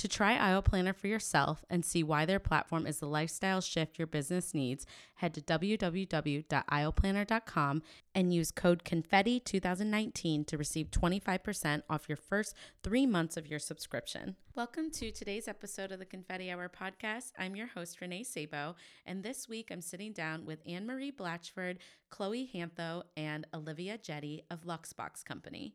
To try Aisle Planner for yourself and see why their platform is the lifestyle shift your business needs, head to www.aisleplanner.com and use code CONFETTI2019 to receive 25% off your first three months of your subscription. Welcome to today's episode of the Confetti Hour podcast. I'm your host, Renee Sabo, and this week I'm sitting down with Anne Marie Blatchford, Chloe Hantho, and Olivia Jette of Luxbox Company.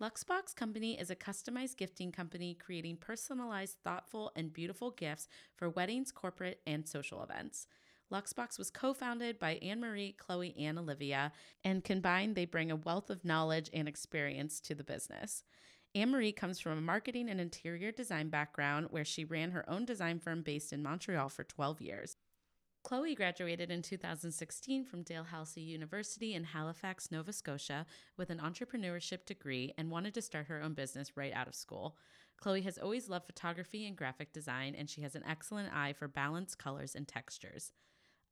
Luxbox Company is a customized gifting company creating personalized, thoughtful, and beautiful gifts for weddings, corporate, and social events. Luxbox was co founded by Anne Marie, Chloe, and Olivia, and combined, they bring a wealth of knowledge and experience to the business. Anne Marie comes from a marketing and interior design background where she ran her own design firm based in Montreal for 12 years. Chloe graduated in 2016 from Dalhousie University in Halifax, Nova Scotia, with an entrepreneurship degree and wanted to start her own business right out of school. Chloe has always loved photography and graphic design, and she has an excellent eye for balanced colors and textures.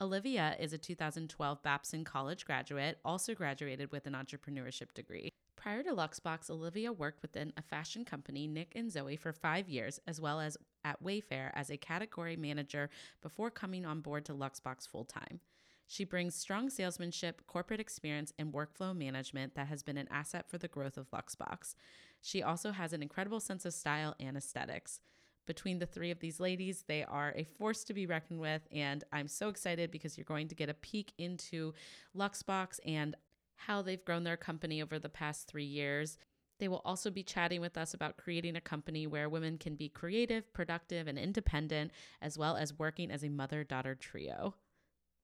Olivia is a 2012 Babson College graduate, also graduated with an entrepreneurship degree. Prior to Luxbox, Olivia worked within a fashion company, Nick and Zoe, for five years, as well as at Wayfair as a category manager before coming on board to Luxbox full time. She brings strong salesmanship, corporate experience, and workflow management that has been an asset for the growth of Luxbox. She also has an incredible sense of style and aesthetics. Between the three of these ladies, they are a force to be reckoned with, and I'm so excited because you're going to get a peek into Luxbox and how they've grown their company over the past three years. They will also be chatting with us about creating a company where women can be creative, productive, and independent, as well as working as a mother daughter trio.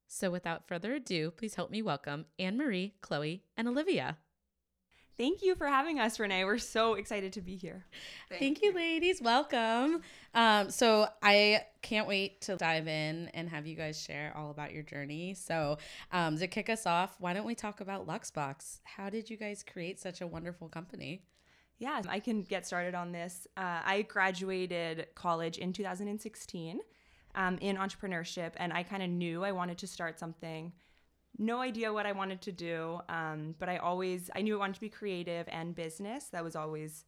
So, without further ado, please help me welcome Anne Marie, Chloe, and Olivia. Thank you for having us, Renee. We're so excited to be here. Thank, Thank you. you. ladies. Welcome. Um, so I can't wait to dive in and have you guys share all about your journey. So um, to kick us off, why don't we talk about Luxbox? How did you guys create such a wonderful company? Yeah, I can get started on this. Uh, I graduated college in 2016 um, in entrepreneurship, and I kind of knew I wanted to start something no idea what I wanted to do, um, but I always I knew I wanted to be creative and business. That was always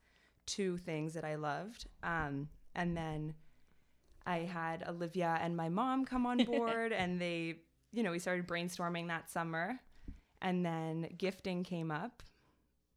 two things that I loved. Um, and then I had Olivia and my mom come on board, and they, you know, we started brainstorming that summer, and then gifting came up,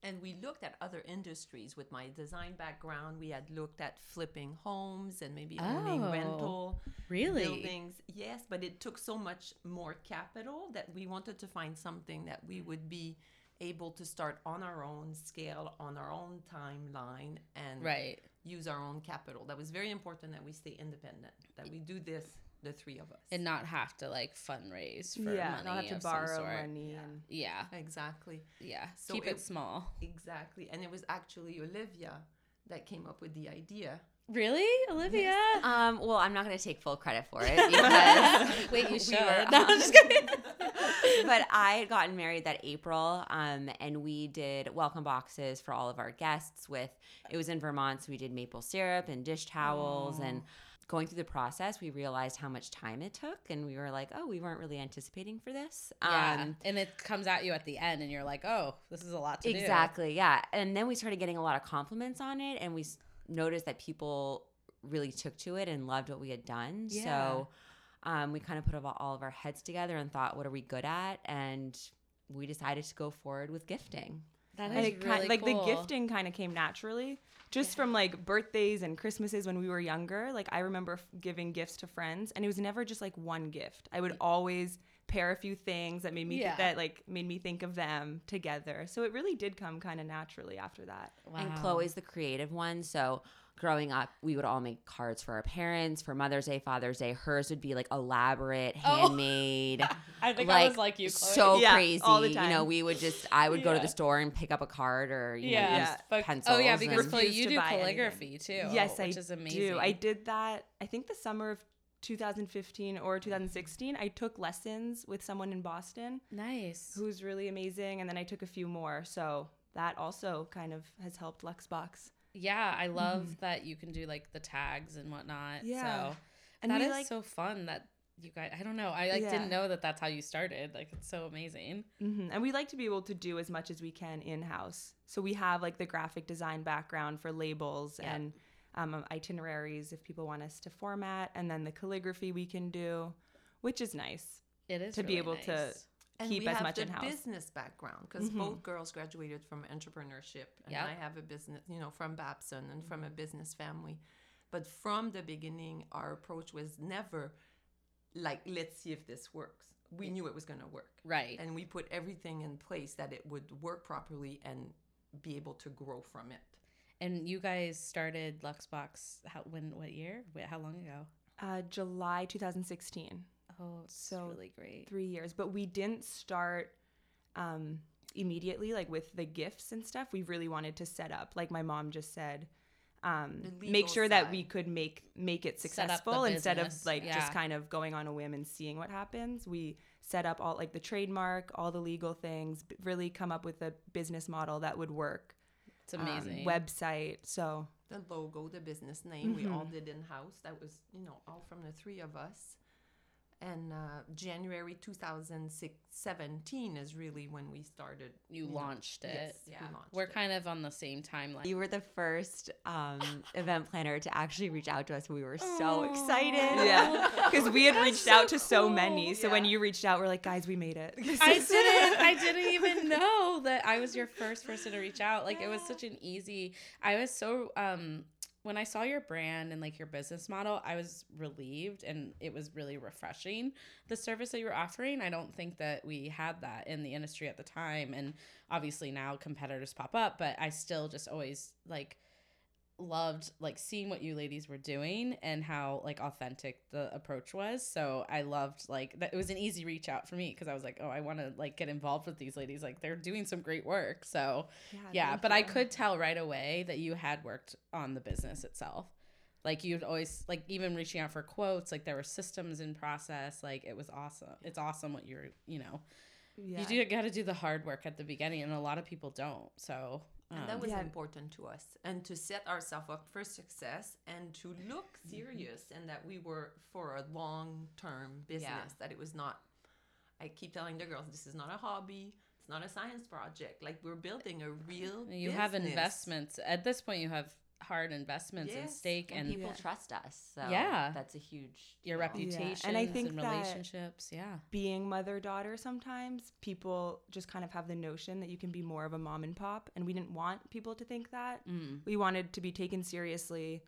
and we looked at other industries with my design background. We had looked at flipping homes and maybe oh, owning rental really? buildings. Yes but it took so much more capital that we wanted to find something that we would be able to start on our own scale on our own timeline and right. use our own capital. That was very important that we stay independent that we do this the three of us and not have to like fundraise for yeah, money. not have to borrow money. Yeah. And yeah, exactly. Yeah, so keep it, it small. Exactly, and it was actually Olivia that came up with the idea Really, Olivia? Yes. Um, well, I'm not going to take full credit for it because wait, you should. We were, no, I'm just kidding. but I had gotten married that April, um, and we did welcome boxes for all of our guests. With it was in Vermont, so we did maple syrup and dish towels, and going through the process, we realized how much time it took, and we were like, "Oh, we weren't really anticipating for this." Yeah, um, and it comes at you at the end, and you're like, "Oh, this is a lot to exactly, do." Exactly, yeah. And then we started getting a lot of compliments on it, and we noticed that people really took to it and loved what we had done. Yeah. So um, we kind of put all of our heads together and thought, what are we good at? And we decided to go forward with gifting. That And is it ki- really like cool. the gifting kind of came naturally just from like birthdays and christmases when we were younger like i remember f- giving gifts to friends and it was never just like one gift i would always pair a few things that made me Yeah. that like made me think of them together so it really did come kind of naturally after that And Chloe's the creative one. So growing up, we would all make cards for our parents for Mother's Day, Father's Day. Hers would be like elaborate, Oh. handmade. I think I was like you, Chloe. so Yeah, crazy. all the You know, we would just I would go to the store and pick up a card or you yeah. know, Yeah. use But- pencils. oh yeah, because Chloe, you do buy anything. calligraphy too. yes which i is amazing. do i did that i think the summer of 2015 or 2016 i took lessons with someone in boston nice. who's really amazing and then i took a few more so that also kind of has helped luxbox Yeah, I love that you can do like the tags and whatnot. Yeah. So And that is like- so fun that you guys. I don't know. I like Yeah. didn't know that that's how you started. Like it's so amazing. hmm And we like to be able to do as much as we can in house. So we have like the graphic design background for labels and um, itineraries if people want us to format, and then the calligraphy we can do, which is nice. It is To be really able to nice. And keep we as have much the in-house. business background because Mhm. both girls graduated from entrepreneurship and Yep. i have a business you know from babson and from a business family but from the beginning our approach was never like let's see if this works we knew it was going to work right. and we put everything in place that it would work properly and be able to grow from it And you guys started Luxbox how when what year? Wait, how long ago? Uh, July 2016, Oh, it's So, really great. three years. But we didn't start um, immediately, like with the gifts and stuff. We really wanted to set up, like my mom just said, um, make legal sure that we could make make it Set up the successful instead of like yeah. just kind of going on a whim and seeing what happens. We set up all like the trademark, all the legal things, really come up with a business model that would work. It's um, amazing. website. So the logo the business name we all Mhm. did in house that was you know all from the three of us and uh, january 2017 is really when we started you know, launched it. yes, we Yeah. launched We're it. kind of on the same timeline. You were the first um, event planner to actually reach out to us. We were so excited. yeah, because we had That's reached so out to so many. So when you reached out, we're like, guys, we made it. I didn't. I didn't even know that I was your first person to reach out. Like it was such an easy. I was so um when I saw your brand and like your business model, I was relieved and it was really refreshing. The service that you were offering, I don't think that we had that in the industry at the time, and obviously now competitors pop up, but I still just always like loved like seeing what you ladies were doing and how like authentic the approach was. So i loved like that it was an easy reach out for me because i was like oh i want to like get involved with these ladies. Like they're doing some great work. So yeah thank but i could tell right away that you had worked on the business itself. Like you'd always like even reaching out for quotes like there were systems in process. Like it was awesome. It's awesome what you're you know. Yeah. you do got to do the hard work at the beginning and a lot of people don't. So and um, that was Yeah. important to us and to set ourselves up for success and to look Mm-hmm. serious and that we were for a long term business that it was not i keep telling the girls this is not a hobby it's not a science project. Like we're building a real you have investments. At this point you have hard investments in Yes, stake And and people Yeah. trust us. So Yeah. that's a huge your deal. reputation And I think that- relationships yeah being mother daughter sometimes people just kind of have the notion that you can be more of a mom and pop and we didn't want people to think that mm. we wanted to be taken seriously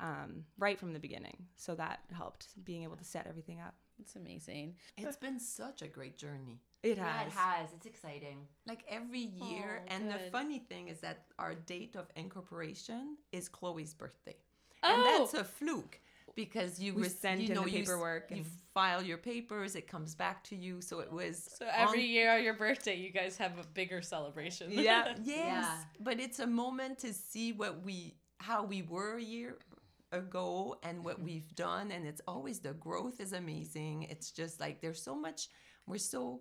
um, right from the beginning so that helped being able to set everything up it's amazing it's been such a great journey it Yeah, has it has. It's exciting. like every year. Oh, and the funny thing is that our date of incorporation is chloe's birthday. Oh! and that's a fluke because you We were sent you in know, the you paperwork you, and- file your papers it comes back to you. So it was so every on- year on your birthday you guys have a bigger celebration. Yeah. yes. Yeah. but it's a moment to see what we how we were a year ago and what mm-hmm. we've done. And it's always the growth is amazing. It's just like there's so much we're so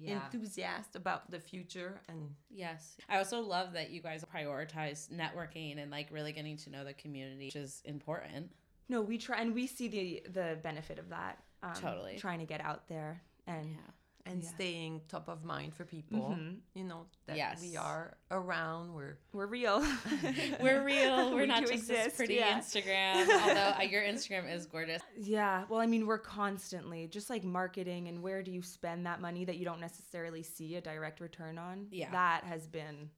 Yeah. enthusiastic about the future and yes i also love that you guys prioritize networking and like really getting to know the community which is important no we try and we see the the benefit of that um, Totally. trying to get out there and yeah and Yeah. staying top of mind for people. Mhm. You know that Yes. we are around. We're We're real. We're real. We're We not just this exist, pretty yeah. Instagram. Although uh, your Instagram is gorgeous. Yeah, well, I mean, we're constantly just like marketing and where do you spend that money that you don't necessarily see a direct return on? Yeah. That has been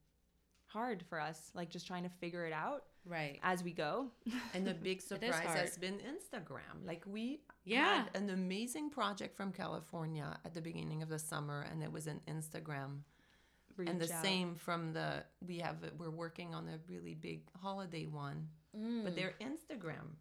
hard for us, like just trying to figure it out Right. as we go. and the big surprise has been Instagram. Like we Yeah. had an amazing project from California at the beginning of the summer, and it was an Instagram. and the out. same from the we have we're working on a really big holiday one, Mm. but they're Instagram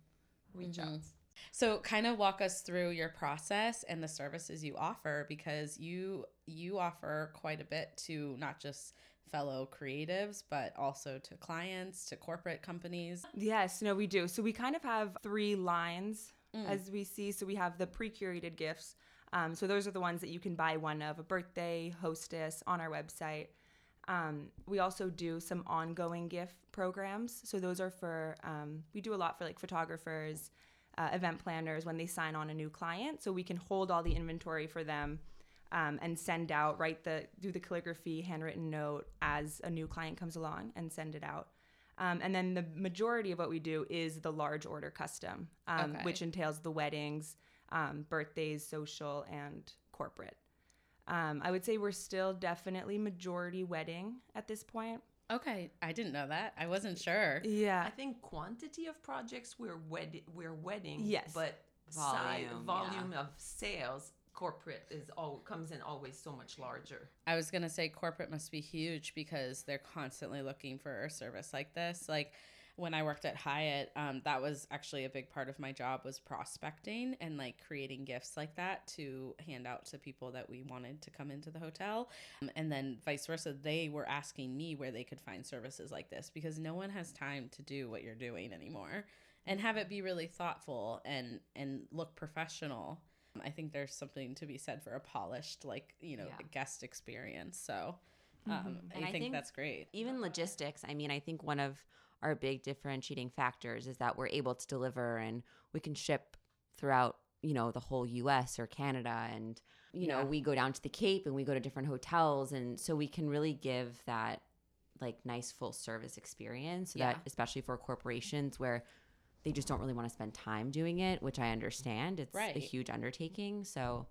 reach Mhm. outs. So kind of walk us through your process and the services you offer because you you offer quite a bit to not just fellow creatives but also to clients, to corporate companies. Yes, no, we do. So we kind of have three lines Mm. as we see. So we have the pre-curated gifts. Um, so those are the ones that you can buy one of a birthday, hostess on our website. Um, we also do some ongoing gift programs. So those are for um, we do a lot for like photographers, uh, event planners when they sign on a new client. So we can hold all the inventory for them. Um, and send out, write the, do the calligraphy, handwritten note as a new client comes along and send it out. Um, and then the majority of what we do is the large order custom, um, Okay. which entails the weddings, um, birthdays, social, and corporate. Um, I would say we're still definitely majority wedding at this point. Okay, I didn't know that. I wasn't sure. Yeah. I think quantity of projects we're wed we're wedding. Yes. But Volume, size, yeah. volume of sales, corporate is all comes in always so much larger. I was gonna say corporate must be huge because they're constantly looking for a service like this. Like when I worked at Hyatt, um, that was actually a big part of my job was prospecting and like creating gifts like that to hand out to people that we wanted to come into the hotel, Um, and then vice versa. They were asking me where they could find services like this because no one has time to do what you're doing anymore, and have it be really thoughtful and and look professional. I think there's something to be said for a polished, like, you know, Yeah. guest experience. So um, And I, I think, think- that's great. even logistics i mean i think one of our big differentiating factors is that we're able to deliver and we can ship throughout you know the whole us or canada and you Yeah. know we go down to the cape and we go to different hotels and so we can really give that like nice full service experience so Yeah. that especially for corporations where they just don't really want to spend time doing it which i understand it's Right. a huge undertaking so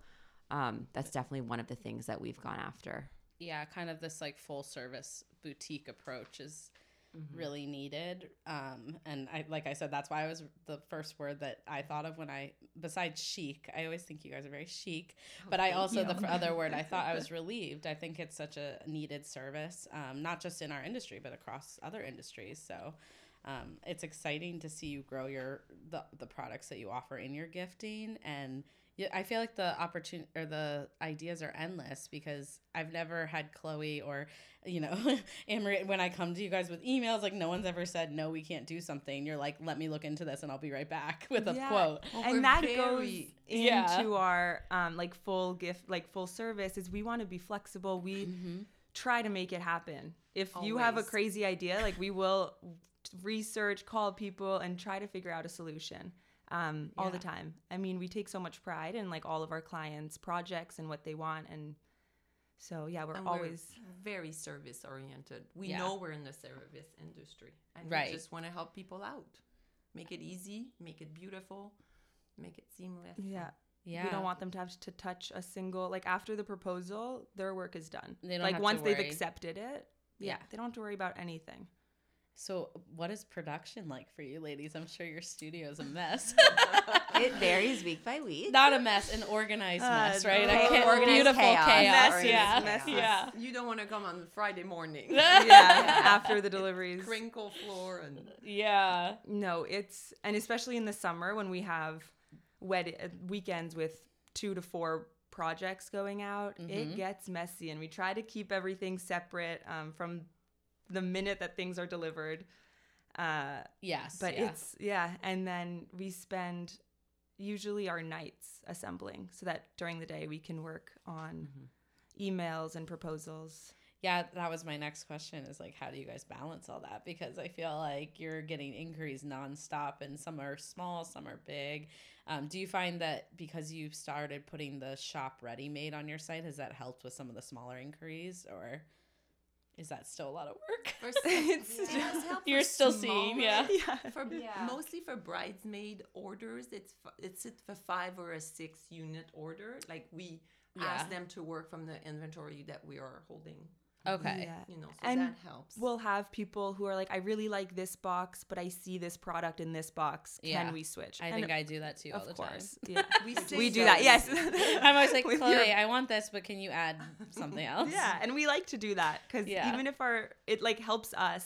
um, that's definitely one of the things that we've gone after Yeah, kind of this like full service boutique approach is Mm-hmm. really needed. Um, and I, like I said, that's why I was the first word that I thought of when I, besides chic, I always think you guys are very chic. but I also, the other word I thought I was relieved. I think it's such a needed service, um, not just in our industry, but across other industries. So um, it's exciting to see you grow your the, the products that you offer in your gifting and yeah, I feel like the opportunity or the ideas are endless because I've never had Chloe or, you know, Anne Marie, when I come to you guys with emails, like no one's ever said, no, we can't do something. You're like, let me look into this and I'll be right back with a Yeah. quote. Well, we're and that goes very- into our um, like full gift, like full service. Is we want to be flexible. We Mm-hmm. try to make it happen. If you have a crazy idea, like we will research, call people, and try to figure out a solution. Um, all the time. I mean, we take so much pride in like all of our clients' projects and what they want, and so yeah, we're And always very service oriented. We Yeah. know we're in the service industry, and Right. we just want to help people out, make it easy, make it beautiful, make it seamless. yeah. Yeah. We don't want them to have to touch a single like after the proposal, their work is done. They don't like have to once they've accepted it, yeah, Yeah. they don't have to worry about anything. So, what is production like for you ladies? I'm sure your studio is a mess. it varies week by week Not a mess, an organized Uh, mess, right? okay. I can't, Organized beautiful chaos. chaos. Messy, Yeah. messy. Yeah. You don't want to come on Friday morning. yeah, after the deliveries. Crinkle floor and Yeah. No, it's and especially in the summer when we have wed uh, weekends with two to four projects going out, Mhm. it gets messy, and we try to keep everything separate um, from the minute that things are delivered. Uh, Yes. but yeah. it's yeah, and then we spend usually our nights assembling so that during the day we can work on emails and proposals. Yeah, that was my next question is like, how do you guys balance all that? Because I feel like you're getting inquiries nonstop and some are small, some are big. Um, do you find that because you've started putting the shop ready made on your site, has that helped with some of the smaller inquiries or is that still a lot of work? For, It's it does You're still seeing, yeah. Yeah. For Yeah. mostly for bridesmaid orders, it's it's it for five or a six unit order. Like we Yeah. ask them to work from the inventory that we are holding. Okay. Yeah. You know, so And that helps. We'll have people who are like, I really like this box, but I see this product in this box. Can Yeah. we switch? I And think I do that too all of the course. time. Yeah. we, we say do so. that. Yes. I'm always like, With Chloe, your- I want this, but can you add something else? Yeah, and we like to do that because Yeah. even if our it like helps us,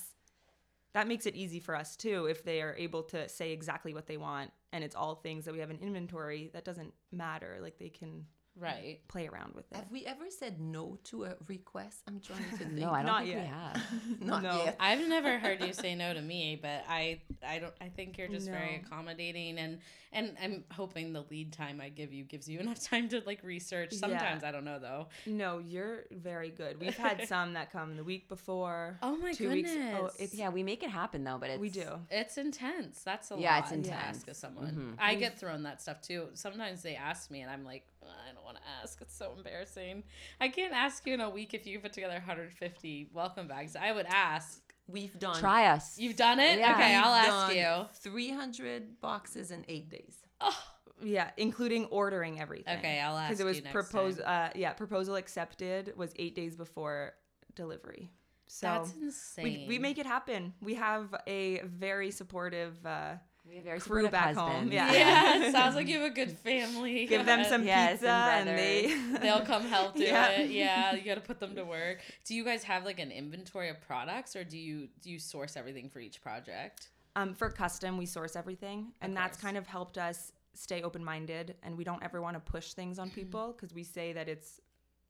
that makes it easy for us too. If they are able to say exactly what they want, and it's all things that we have in inventory, that doesn't matter. Like they can Right. play around with it. Have we ever said no to a request? I'm trying to think. No, I don't Not think yet. we have. Not No. yet. I've never heard you say no to me, but I I don't I think you're just very accommodating and and I'm hoping the lead time I give you gives you enough time to like research. Yeah. Sometimes I don't know though. No, you're very good. We've had some that come the week before. Oh my two goodness. weeks. Oh, it's Yeah, we make it happen though, but it's we do. It's intense. That's a Yeah, lot it's to ask of someone. Mhm. I get thrown that stuff too. Sometimes they ask me and I'm like, "Ugh, I don't want to ask. It's so embarrassing. I can't ask you in a week if you put together 150 welcome bags. I would ask. We've done. Try us. You've done it? Yeah. Okay, we've I'll ask done you. 300 boxes in eight days. Oh, Yeah, including ordering everything. Okay, I'll ask because it was you next proposed. Uh, yeah, proposal accepted was eight days before delivery. So that's insane. we, we make it happen. We have a very supportive. Uh, We have very crew supportive back home, yeah. Yeah, sounds like you have a good family. give them some Yes, pizza and and, they They'll come help do Yeah. it. Yeah, you got to put them to work. Do you guys have like an inventory of products, or do you do you source everything for each project? Um, for custom, we source everything, and that's kind of helped us stay open minded. And we don't ever want to push things on people because we say that it's,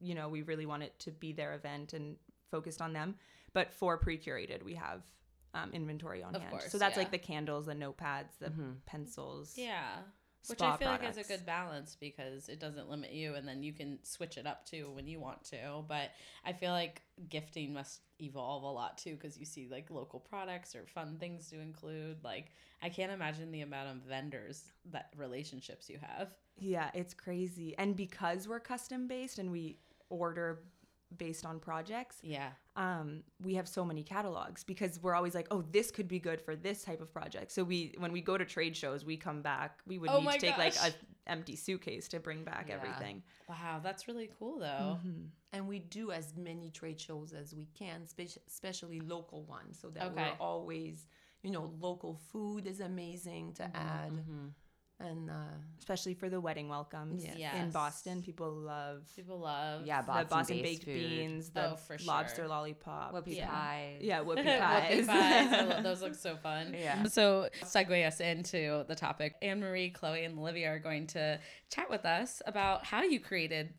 you know, we really want it to be their event and focused on them. But for pre curated, we have um, inventory on Of hand. course, so that's yeah. like the candles, the notepads, the Mhm. pencils. Yeah. Which I feel like is a good balance because it doesn't limit you and then you can switch it up too when you want to. But I feel like gifting must evolve a lot too because you see like local products or fun things to include. Like, I can't imagine the amount of vendors that relationships you have. Yeah, it's crazy. And because we're custom based and we order based on projects, Yeah. um, we have so many catalogs because we're always like, oh, this could be good for this type of project. So we, when we go to trade shows, we come back. We would Oh need to take like gosh. a empty suitcase to bring back Yeah. everything. Wow, that's really cool though. Mhm. And we do as many trade shows as we can, spe- especially local ones, so that Okay. we're always, you know, local food is amazing to add. Mhm. And uh, Especially for the wedding welcomes Yes. in Boston, people love People love. Yeah, the Boston, Boston baked baked food. beans, the Oh, for lobster sure. lollipop, Whoopie Yeah. pie. yeah, whoopie Whoopie pies. pies. I love- Those look so fun. Yeah. So, segue us into the topic. Anne Marie, Chloe, and Olivia are going to chat with us about how you created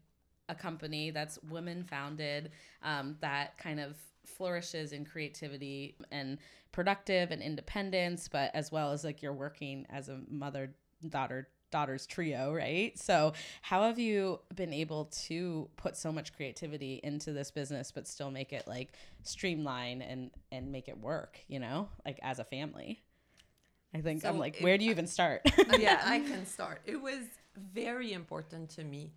a company that's women founded, um, that kind of flourishes in creativity and productive and independence, but as well as like you're working as a mother daughter daughters trio right? So how have you been able to put so much creativity into this business but still make it like streamline and and make it work you know like as a family? I think i'm like it- where do you even start? Yeah, I can start. It was very important to me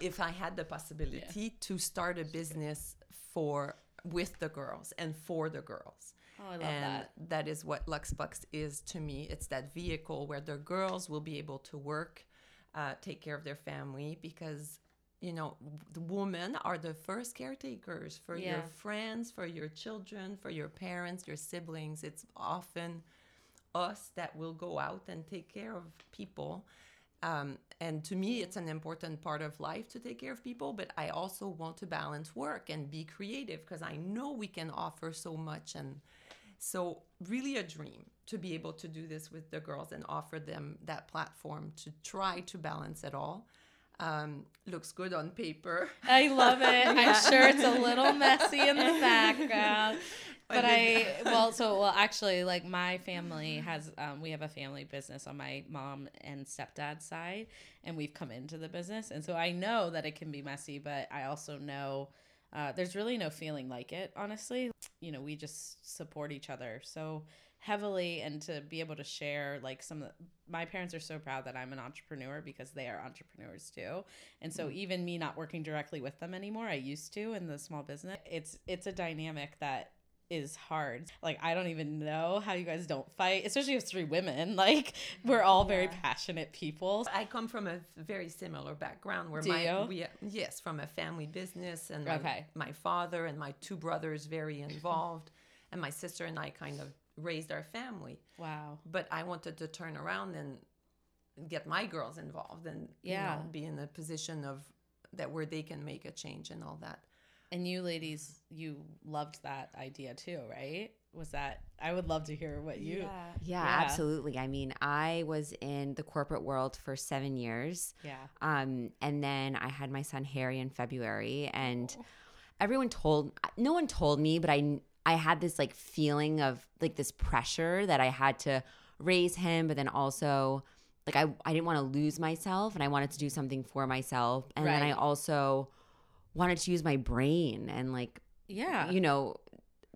if I had the possibility to start a business for with the girls and for the girls. Oh i love and that that is what Luxbox is to me. It's that vehicle where the girls will be able to work, uh, take care of their family because you know the women are the first caretakers for Yeah. your friends, for your children, for your parents, your siblings. It's often us that will go out and take care of people. Um, and to me, it's an important part of life to take care of people, but I also want to balance work and be creative because I know we can offer so much. And so, really, a dream to be able to do this with the girls and offer them that platform to try to balance it all. Um, looks good on paper. I love it. I'm sure it's a little messy in the background. But I well so well actually like my family has um, we have a family business on my mom and stepdad's side and we've come into the business and so I know that it can be messy but I also know Uh, there's really no feeling like it, honestly. You know, we just support each other so heavily, and to be able to share like some of the, my parents are so proud that I'm an entrepreneur because they are entrepreneurs too. And so mm-hmm. even me not working directly with them anymore, I used to in the small business. It's it's a dynamic that is hard. Like I don't even know how you guys don't fight, especially with three women. Like we're all very passionate people. I come from a very similar background where Do my we yes from a family business and my, Okay. my father and my two brothers very involved and my sister and I kind of raised our family Wow. but I wanted to turn around and get my girls involved and Yeah. you know be in a position of that where they can make a change and all that And you ladies, you loved that idea too, right? Was that I would love to hear what you Yeah. Yeah, Yeah. absolutely. I mean, I was in the corporate world for seven years. Yeah. Um, and then I had my son Harry in February, and everyone told no one told me, but I I had this like feeling of like this pressure that I had to raise him, but then also like I I didn't want to lose myself, and I wanted to do something for myself, and then I also wanted to use my brain and like Yeah. you know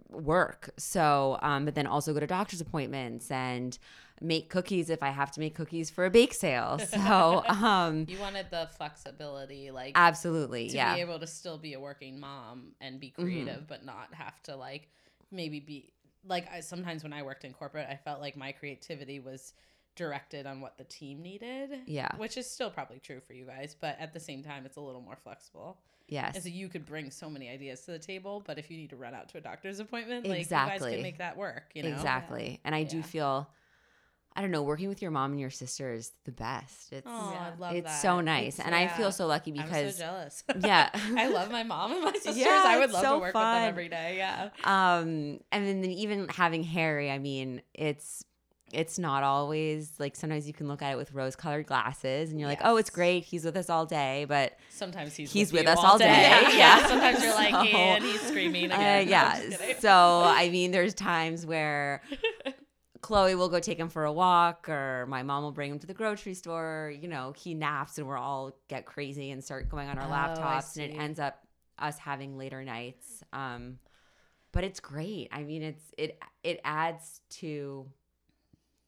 work. So um but then also go to doctor's appointments and make cookies if i have to make cookies for a bake sale. So um You wanted the flexibility, like absolutely to yeah. be able to still be a working mom and be creative, but not have to like maybe be like I, sometimes when I worked in corporate, I felt like my creativity was directed on what the team needed. Yeah. which is still probably true for you guys, but at the same time, it's a little more flexible. yes And so you could bring so many ideas to the table, but if you need to run out to a doctor's appointment, like you guys can make that work. You know, exactly and i do feel i don't know working with your mom and your sister is the best it's Oh, I Yeah. love it's that. so nice It's- and i feel so lucky because I'm because so jealous. yeah I love my mom and my sisters. Yeah, I would love so to work fun. with them every day. Yeah. um and then even having harry i mean it's it's not always like sometimes you can look at it with rose colored glasses and you're like oh it's great he's with us all day but Sometimes he's He's with, with us all all day. day. Yeah. Yeah. Sometimes you're like, So, and he's screaming uh, again. No, I'm yeah just kidding. so i mean there's times where chloe will go take him for a walk or my mom will bring him to the grocery store you know he naps and we're all get crazy and start going on our Oh, laptops and it ends up us having later nights um but it's great i mean it's it it adds to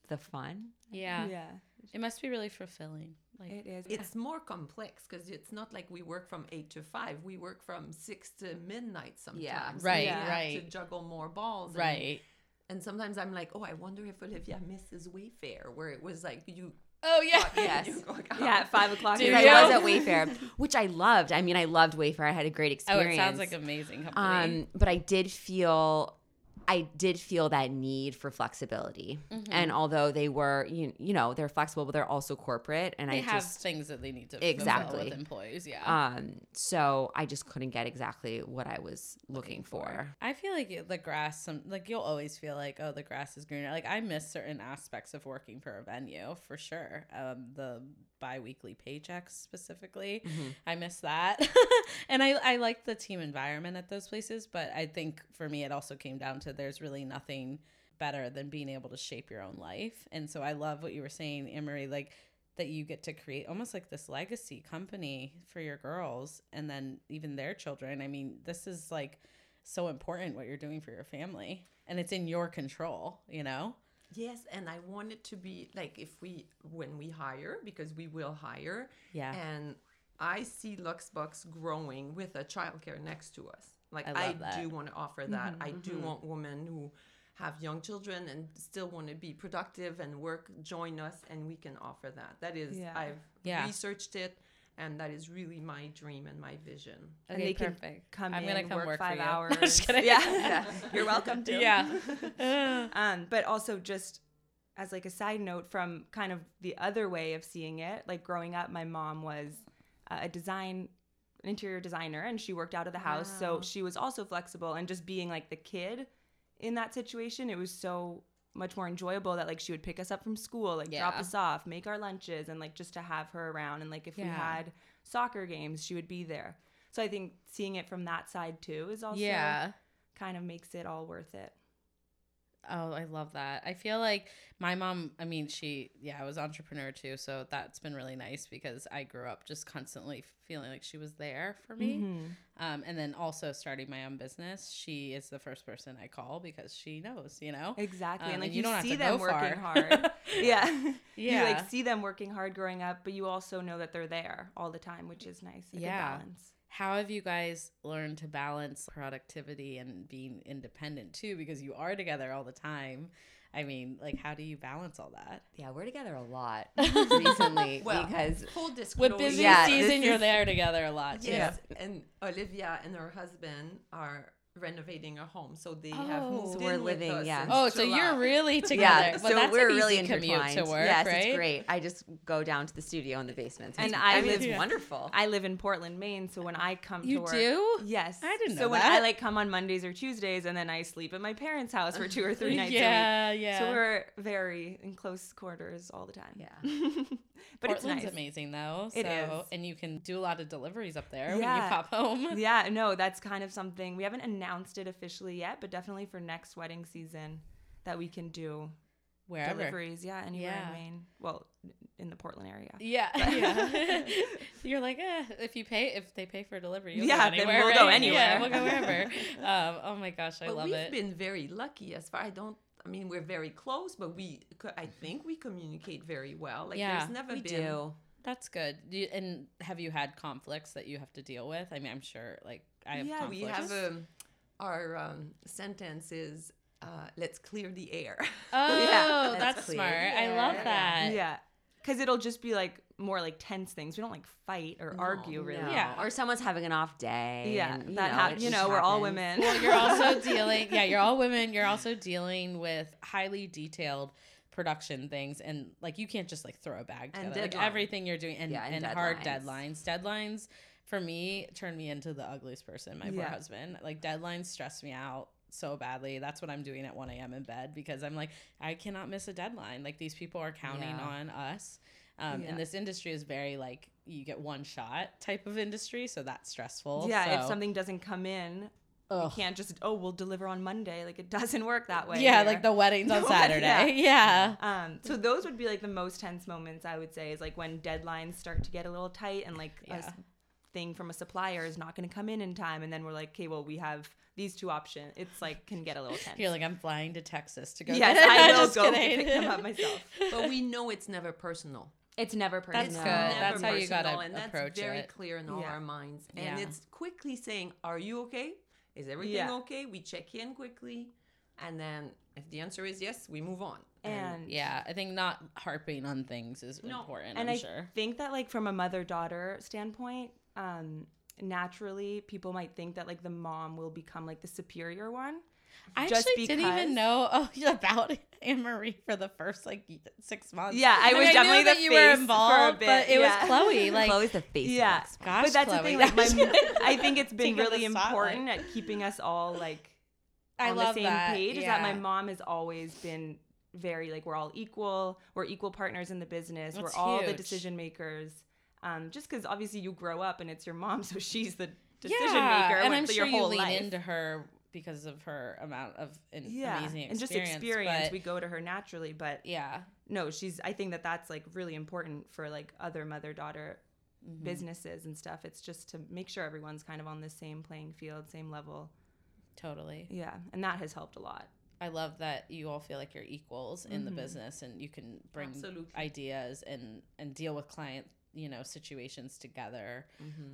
the fun yeah. Yeah. It must be really fulfilling. Like, It is. it's more complex because it's not like we work from eight to five we work from six to midnight sometimes Right, We have right. to juggle more balls and- right. And sometimes i'm like oh i wonder if olivia misses wayfair where it was like you Oh, yeah. thought, Yes. you yeah, at five o'clock. Do in Because the you? I was at Wayfair, which I loved. I mean, I loved Wayfair. I had a great experience. Oh, experience. it sounds like amazing company. Um, but I did feel, I did feel that need for flexibility. Mm-hmm. And although they were, you, you know, they're flexible, but they're also corporate. And they I have just, things that they need to Exactly. with employees. Yeah. um, so I just couldn't get exactly what I was looking, for. I feel like the grass, some like you'll always feel like, oh, the grass is greener. Like I miss certain aspects of working for a venue for sure. Um, the biweekly paychecks specifically, mm-hmm. I miss that, and I I like the team environment at those places. But I think for me, it also came down to there's really nothing better than being able to shape your own life. And so I love what you were saying, Anne Marie, like that you get to create almost like this legacy company for your girls and then even their children. I mean, this is like so important what you're doing for your family and it's in your control, you know? Yes, and I want it to be like if we when we hire because we will hire. Yeah. And I see Luxbox growing with a childcare next to us. Like I I, do want to offer that. Mm-hmm, I do mm-hmm. want women who have young children and still want to be productive and work join us and we can offer that. That is Yeah. I've Yeah. researched it and that is really my dream and my vision. and Okay, they can perfect. come I'm in, gonna come work, work for five hours. No, just kidding. Yeah, yeah. You're welcome to. Yeah. um, but also just as like a side note from kind of the other way of seeing it, like growing up, my mom was uh, a design an interior designer and she worked out of the house so she was also flexible and just being like the kid in that situation it was so much more enjoyable that like she would pick us up from school like drop us off make our lunches and like just to have her around. And like if we had soccer games she would be there. So i think seeing it from that side too is also yeah. kind of makes it all worth it Oh, I love that. I feel like my mom, I mean, she, yeah, I was entrepreneur too. So that's been really nice because I grew up just constantly feeling like she was there for me. Mm-hmm. Um, and then also starting my own business, she is the first person I call because she knows, you know? Exactly. Um, and like and you, you don't have see them working hard. yeah. Yeah. You like see them working hard growing up, but you also know that they're there all the time, which is nice. Good Yeah. balance. How have you guys learned to balance productivity and being independent too? Because you are together all the time. I mean, like, how do you balance all that? Yeah, we're together a lot recently Well, because full disclosure. With busy Yeah, season, you're is- there together a lot too. Yes, and Olivia and her husband are renovating a home, so they have Oh. moved So we're with living, us yeah. Oh, so July. you're really together. yeah, Well, so that's we're an really easy commute intertwined. to work, yes, right? it's great. I just go down to the studio in the basement, And It's- I mean, live- it's Yeah. wonderful. I live in Portland, Maine, so when I come You to work, do? yes, I didn't So know when. I like come on Mondays or Tuesdays, and then I sleep at my parents' house for two or three nights yeah, a week. yeah. So we're very in close quarters all the time. Yeah. but Portland's it's nice. amazing though. It so, is. and you can do a lot of deliveries up there when you pop home. Yeah, no, that's kind of something we haven't announced it officially yet, but definitely for next wedding season that we can do Wherever. deliveries. Yeah, anywhere Yeah. in Maine. Well, in the Portland area. Yeah, yeah. You're like, eh, if you pay, if they pay for delivery, you'll Yeah, go then anywhere. we'll go anywhere. Yeah, we'll go wherever. um, oh my gosh, I But love we've it. been very lucky as far. I don't. I mean, we're very close, but we. I think we communicate very well. Like Yeah, there's never we been. do. That's good. Do you, and have you had conflicts that you have to deal with? I mean, I'm sure. Like, I have Yeah, conflicts. We have um, our um, sentence is uh, let's clear the air. Oh, Yeah, that's, that's clear. smart. I love that. Yeah. Because it'll just be like more like tense things. We don't like fight or No, argue really. No. Yeah. Or someone's having an off day. Yeah, and, you that know, hap- you just know, we're all women. Well, you're also dealing. Yeah, you're all women. You're also dealing with highly detailed production things, and like you can't just like throw a bag And together. Like everything you're doing, and, Yeah, and and, hard deadlines. deadlines. For me turn me into the ugliest person. My poor husband. Like deadlines stress me out so badly. That's what I'm doing at 1 a.m. in bed because I'm like, I cannot miss a deadline. Like these people are counting Yeah. on us. Um, Yeah. And this industry is very like you get one shot type of industry, so that's stressful. yeah, if something doesn't come in, Ugh. you can't just oh we'll deliver on Monday. Like it doesn't work that way. Yeah, here. like the wedding's on Saturday. Yeah. Um, so those would be like the most tense moments I would say is like when deadlines start to get a little tight and like Yeah. Thing from a supplier is not going to come in in time, and then we're like, okay, well we have these two options. It's like can get a little tense. You're like, I'm flying to Texas to go. yes. I will Just go kidding. pick them up myself. but we know it's never personal. It's never personal. That's good. never That's how you gotta personal, and that's approach very it. clear in all Yeah. our minds. And Yeah. it's quickly saying, "Are you okay? Is everything Yeah. okay?" We check in quickly, and then if the answer is yes, we move on. And Yeah, I think not harping on things is No. important. and I'm I sure. think that like from a mother daughter standpoint, um, naturally people might think that like the mom will become like the superior one. I just actually didn't even know oh, about Anne Marie for the first like six months. Yeah, I Like, was knew definitely that the you face were for a involved, bit, but it yeah. was Chloe. Like, Chloe's the face. Yeah. of gosh, but that's Chloe. the thing. Like my, Just. I think it's been really important at keeping us all like I on love the same that. page. Is that my mom has always been very like we're all equal. We're equal partners in the business. That's we're all the decision makers. Um, just because obviously you grow up and it's your mom, so she's the decision yeah, maker. and I'm sure you lean life. into her because of her amount of an yeah, amazing experience. and just experience. but- we go to her naturally, but yeah, no, she's. I think that that's like really important for like other mother daughter Mm-hmm. businesses and stuff. It's just to make sure everyone's kind of on the same playing field, same level. totally. Yeah, and that has helped a lot. I love that you all feel like you're equals in the Mhm. business and you can bring Absolutely. ideas and and deal with client you know situations together.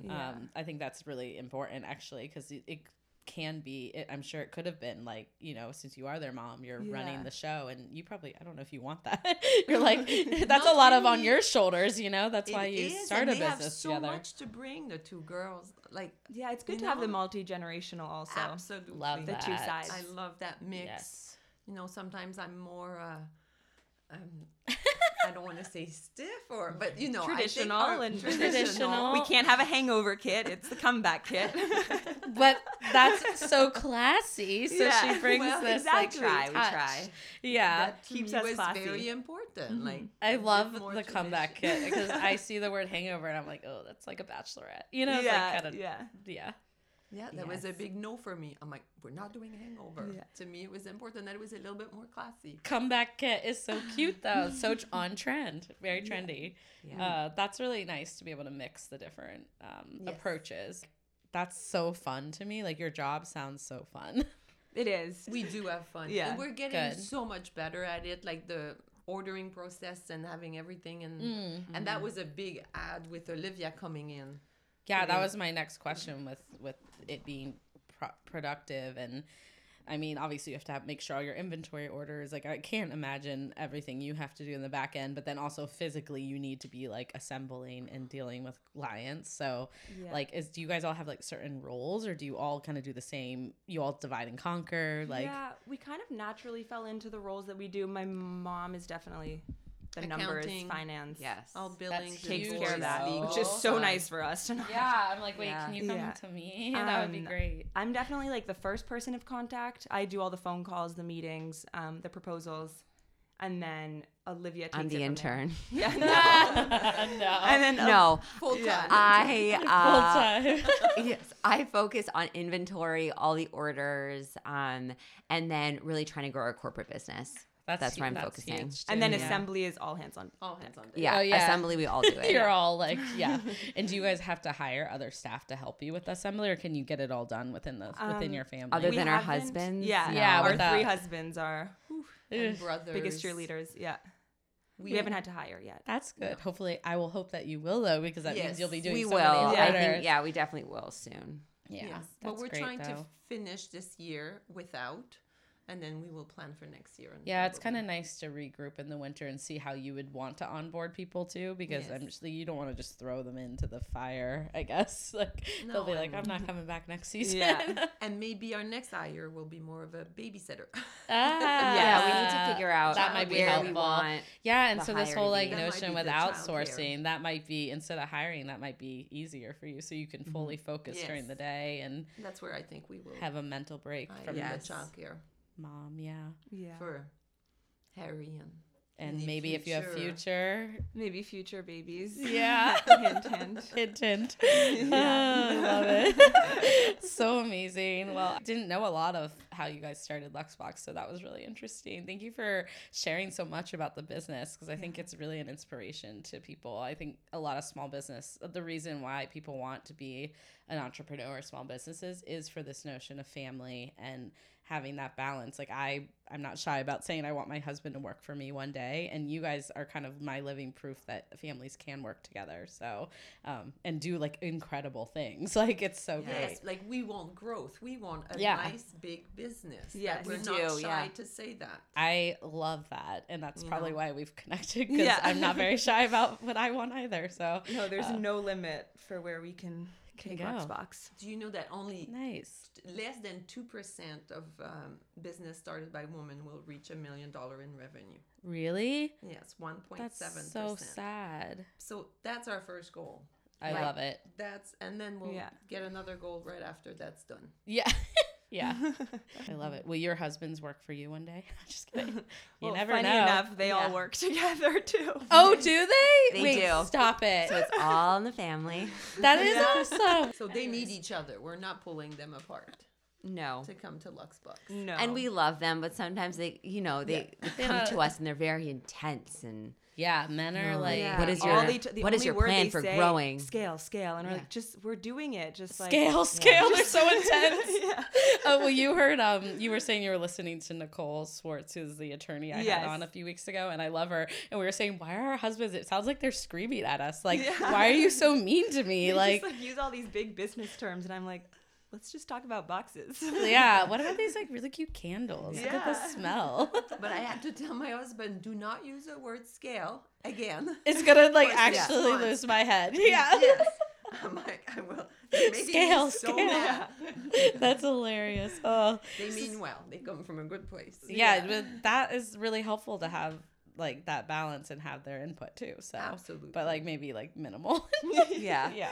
Yeah. Um, I think that's really important actually because it, it can be. It, I'm sure it could have been like you know since you are their mom, you're running the show and you probably I don't know if you want that. you're like that's a Not lot of on your shoulders. You know that's It why you is, start and a they have business so together. much to bring the two girls. Like Yeah, it's good You to have the know? multi generational also. absolutely Love The two that. sides. I love that mix. Yes. You know, sometimes I'm more. Uh, um, I don't want to say stiff or, but you know, Traditional I think our- and Traditional. We can't have a hangover kit. It's the comeback kit. But that's so classy. So Yeah, she brings well, this exactly. like Try, we try. Yeah. that to keeps me us was classy. very important. Mm-hmm. Like I love more the comeback kit because I see the word hangover and I'm like, oh, that's like a bachelorette. You know, yeah, like kind of, yeah. yeah. Yeah, that was a big no for me. I'm like, we're not doing hangover. Yeah. To me, it was important that it was a little bit more classy. Comeback kit is so cute though. So on trend, very trendy. Yeah. Uh, that's really nice to be able to mix the different um, Yes. approaches. That's so fun to me. Like your job sounds so fun. It is. We do have fun. Yeah. And we're getting Good. so much better at it, like the ordering process and having everything and Mm. and that was a big ad with Olivia coming in. Yeah, that mm-hmm. was my next question with with it being pro- productive and I mean, obviously you have to have, make sure all your inventory orders. Like I can't imagine everything you have to do in the back end, but then also physically you need to be like assembling and dealing with clients. So, Yeah. like, is do you guys all have like certain roles, or do you all kind of do the same? You all divide and conquer, like. yeah, we kind of naturally fell into the roles that we do. My mom is definitely the numbers, finance. yes. All billing takes huge, care of that, though. which is so nice for us to know. Yeah, I'm like, wait, Yeah. can you come Yeah. to me? that would be Um, great. I'm definitely like the first person of contact. I do all the phone calls, the meetings, um, the proposals, and then Olivia takes I'm the it there. intern. Yeah, no. no. and then no, Full time. Yeah. I Full uh, time. yes, I focus on inventory, all the orders, um, and then really trying to grow our corporate business. That's where I'm focusing. and then yeah. assembly is all hands on. All hands on deck. Yeah, Oh, yeah. assembly, we all do it. You're all like, yeah. and do you guys have to hire other staff to help you with assembly, or can you get it all done within the within Um, your family? other We than our husbands, Yeah, Yeah, Our three husbands are And brothers. biggest cheerleaders. Yeah, we, haven't had to hire yet. That's good. Hopefully, I will hope that you will though, because that means you'll be doing. we so will. Many Yeah. I think, yeah, we definitely will soon. Yeah, Yes. that's But we're great, trying to finish this year without, and then we will plan for next year. And Yeah, it's kind of nice to regroup in the winter and see how you would want to onboard people too, because I'm just you don't want to just throw them into the fire. I guess like they'll be like, I'm not coming back next season. Yeah. And maybe our next hire will be more of a babysitter. Ah, Yeah, we need to figure out that might be where we helpful. want. Yeah, and so this whole like be. That might notion with outsourcing, that might be instead of hiring, that might be easier for you, so you can fully focus during the day and That's where I think we will have a mental break hire from Yes. the childcare mom. Yeah, Yeah, for Harry and and the maybe if you have future. future, maybe future babies. yeah. hint, hint. hint, hint. Yeah. Oh, love it. so amazing. Well, I didn't know a lot of how you guys started Lux Box, so that was really interesting. Thank you for sharing so much about the business because I think it's really an inspiration to people. I think a lot of small business, the reason why people want to be an entrepreneur or small businesses is for this notion of family and having that balance like i i'm not shy about saying i want my husband to work for me one day and you guys are kind of my living proof that families can work together so um and do like incredible things like it's so great Yes, like we want growth. We want a Yeah. nice big business. Yeah, that we we're do, not shy yeah. to say that. I love that, and that's You probably know? why we've connected because Yeah. I'm not very shy about what I want either. So No, there's Uh, no limit for where we can Can take go. Lux Box. Do you know that only nice. less than two percent of um, business started by women will reach a million dollar in revenue? Really? Yes, one point That's so sad. So that's our first goal. I Right. love it. That's and then we'll Yeah. get another goal right after that's done. Yeah. yeah. I love it. Will your husbands work for you one day? Just kidding. You well, never funny know. enough, they all work together too. Oh, do they? They Wait, do. Stop it. So it's all in the family. that is Yeah. awesome. So they need each other. We're not pulling them apart No. to come to Lux Box. No, And we love them, but sometimes they, you know, they, they come to us and they're very intense and Yeah, men are No, like, Yeah. What is All your- they t- the what is your plan for say, growing? Scale, scale, and we're Yeah. like, just we're doing it, just like scale, scale. They're so intense. yeah. oh well, you heard um, you were saying you were listening to Nicole Swartz, who's the attorney I Yes. had on a few weeks ago, and I love her. And we were saying, why are our husbands? It sounds like they're screaming at us. Like, Yeah. why are you so mean to me? They like, just like use all these big business terms, and I'm like, let's just talk about boxes. yeah. What about these like really cute candles? Look at the Yeah. smell. But I had to tell my husband, do not use the word scale again. it's gonna like six actually months. lose my head. Yeah. Yes. I'm like, I will. Scale, so scale. mad. That's hilarious. Oh. They mean well. They come from a good place. yeah, but that is really helpful to have like that balance and have their input too. So, Absolutely. but like maybe like minimal. yeah. yeah.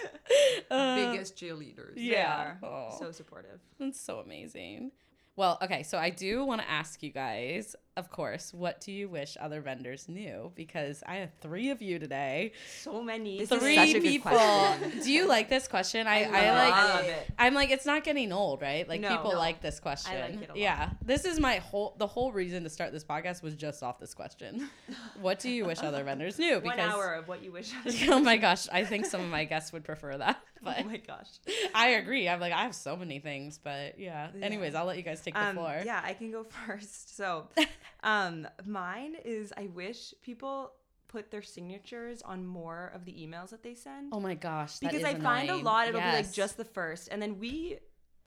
Uh, biggest cheerleaders. Yeah. Oh. so supportive. That's so amazing. Well, okay, so I do want to ask you guys, of course, what do you wish other vendors knew? Because I have three of you today. So many. This is Three such a good people. question. do you like this question? I, I, love like. it. I love it. I'm like, it's not getting old, right? Like No, people no. like this question. it a lot. Yeah, this is my whole. The whole reason to start this podcast was just off this question. what do you wish other vendors knew? One hour of what you wish. oh my gosh, I think some of my guests would prefer that. Oh but oh my gosh. I agree. I'm like, I have so many things, but yeah. Anyways, I'll let you guys take the Um, floor. yeah, I can go first. So, um, mine is I wish people put their signatures on more of the emails that they send. Oh my gosh. because I find a lot it'll be like just the first, and then we.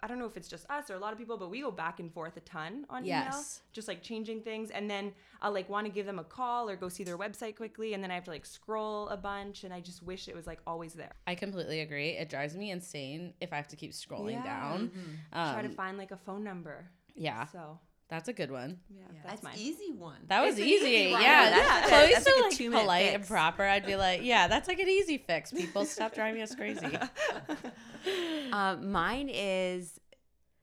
I don't know if it's just us or a lot of people, but we go back and forth a ton on email, just like changing things. And then I'll like want to give them a call or go see their website quickly, and then I have to like scroll a bunch. And I just wish it was like always there. I completely agree. It drives me insane if I have to keep scrolling Yeah. down. Try to Um, find like a phone number. yeah, So that's a good one. yeah, That's, that's, mine. easy one. That was easy. easy one. Yeah, Yeah, that's Chloe's good. That's so like like polite fix. and proper. I'd be like, yeah, that's like an easy fix. People stop driving us crazy. Um, mine is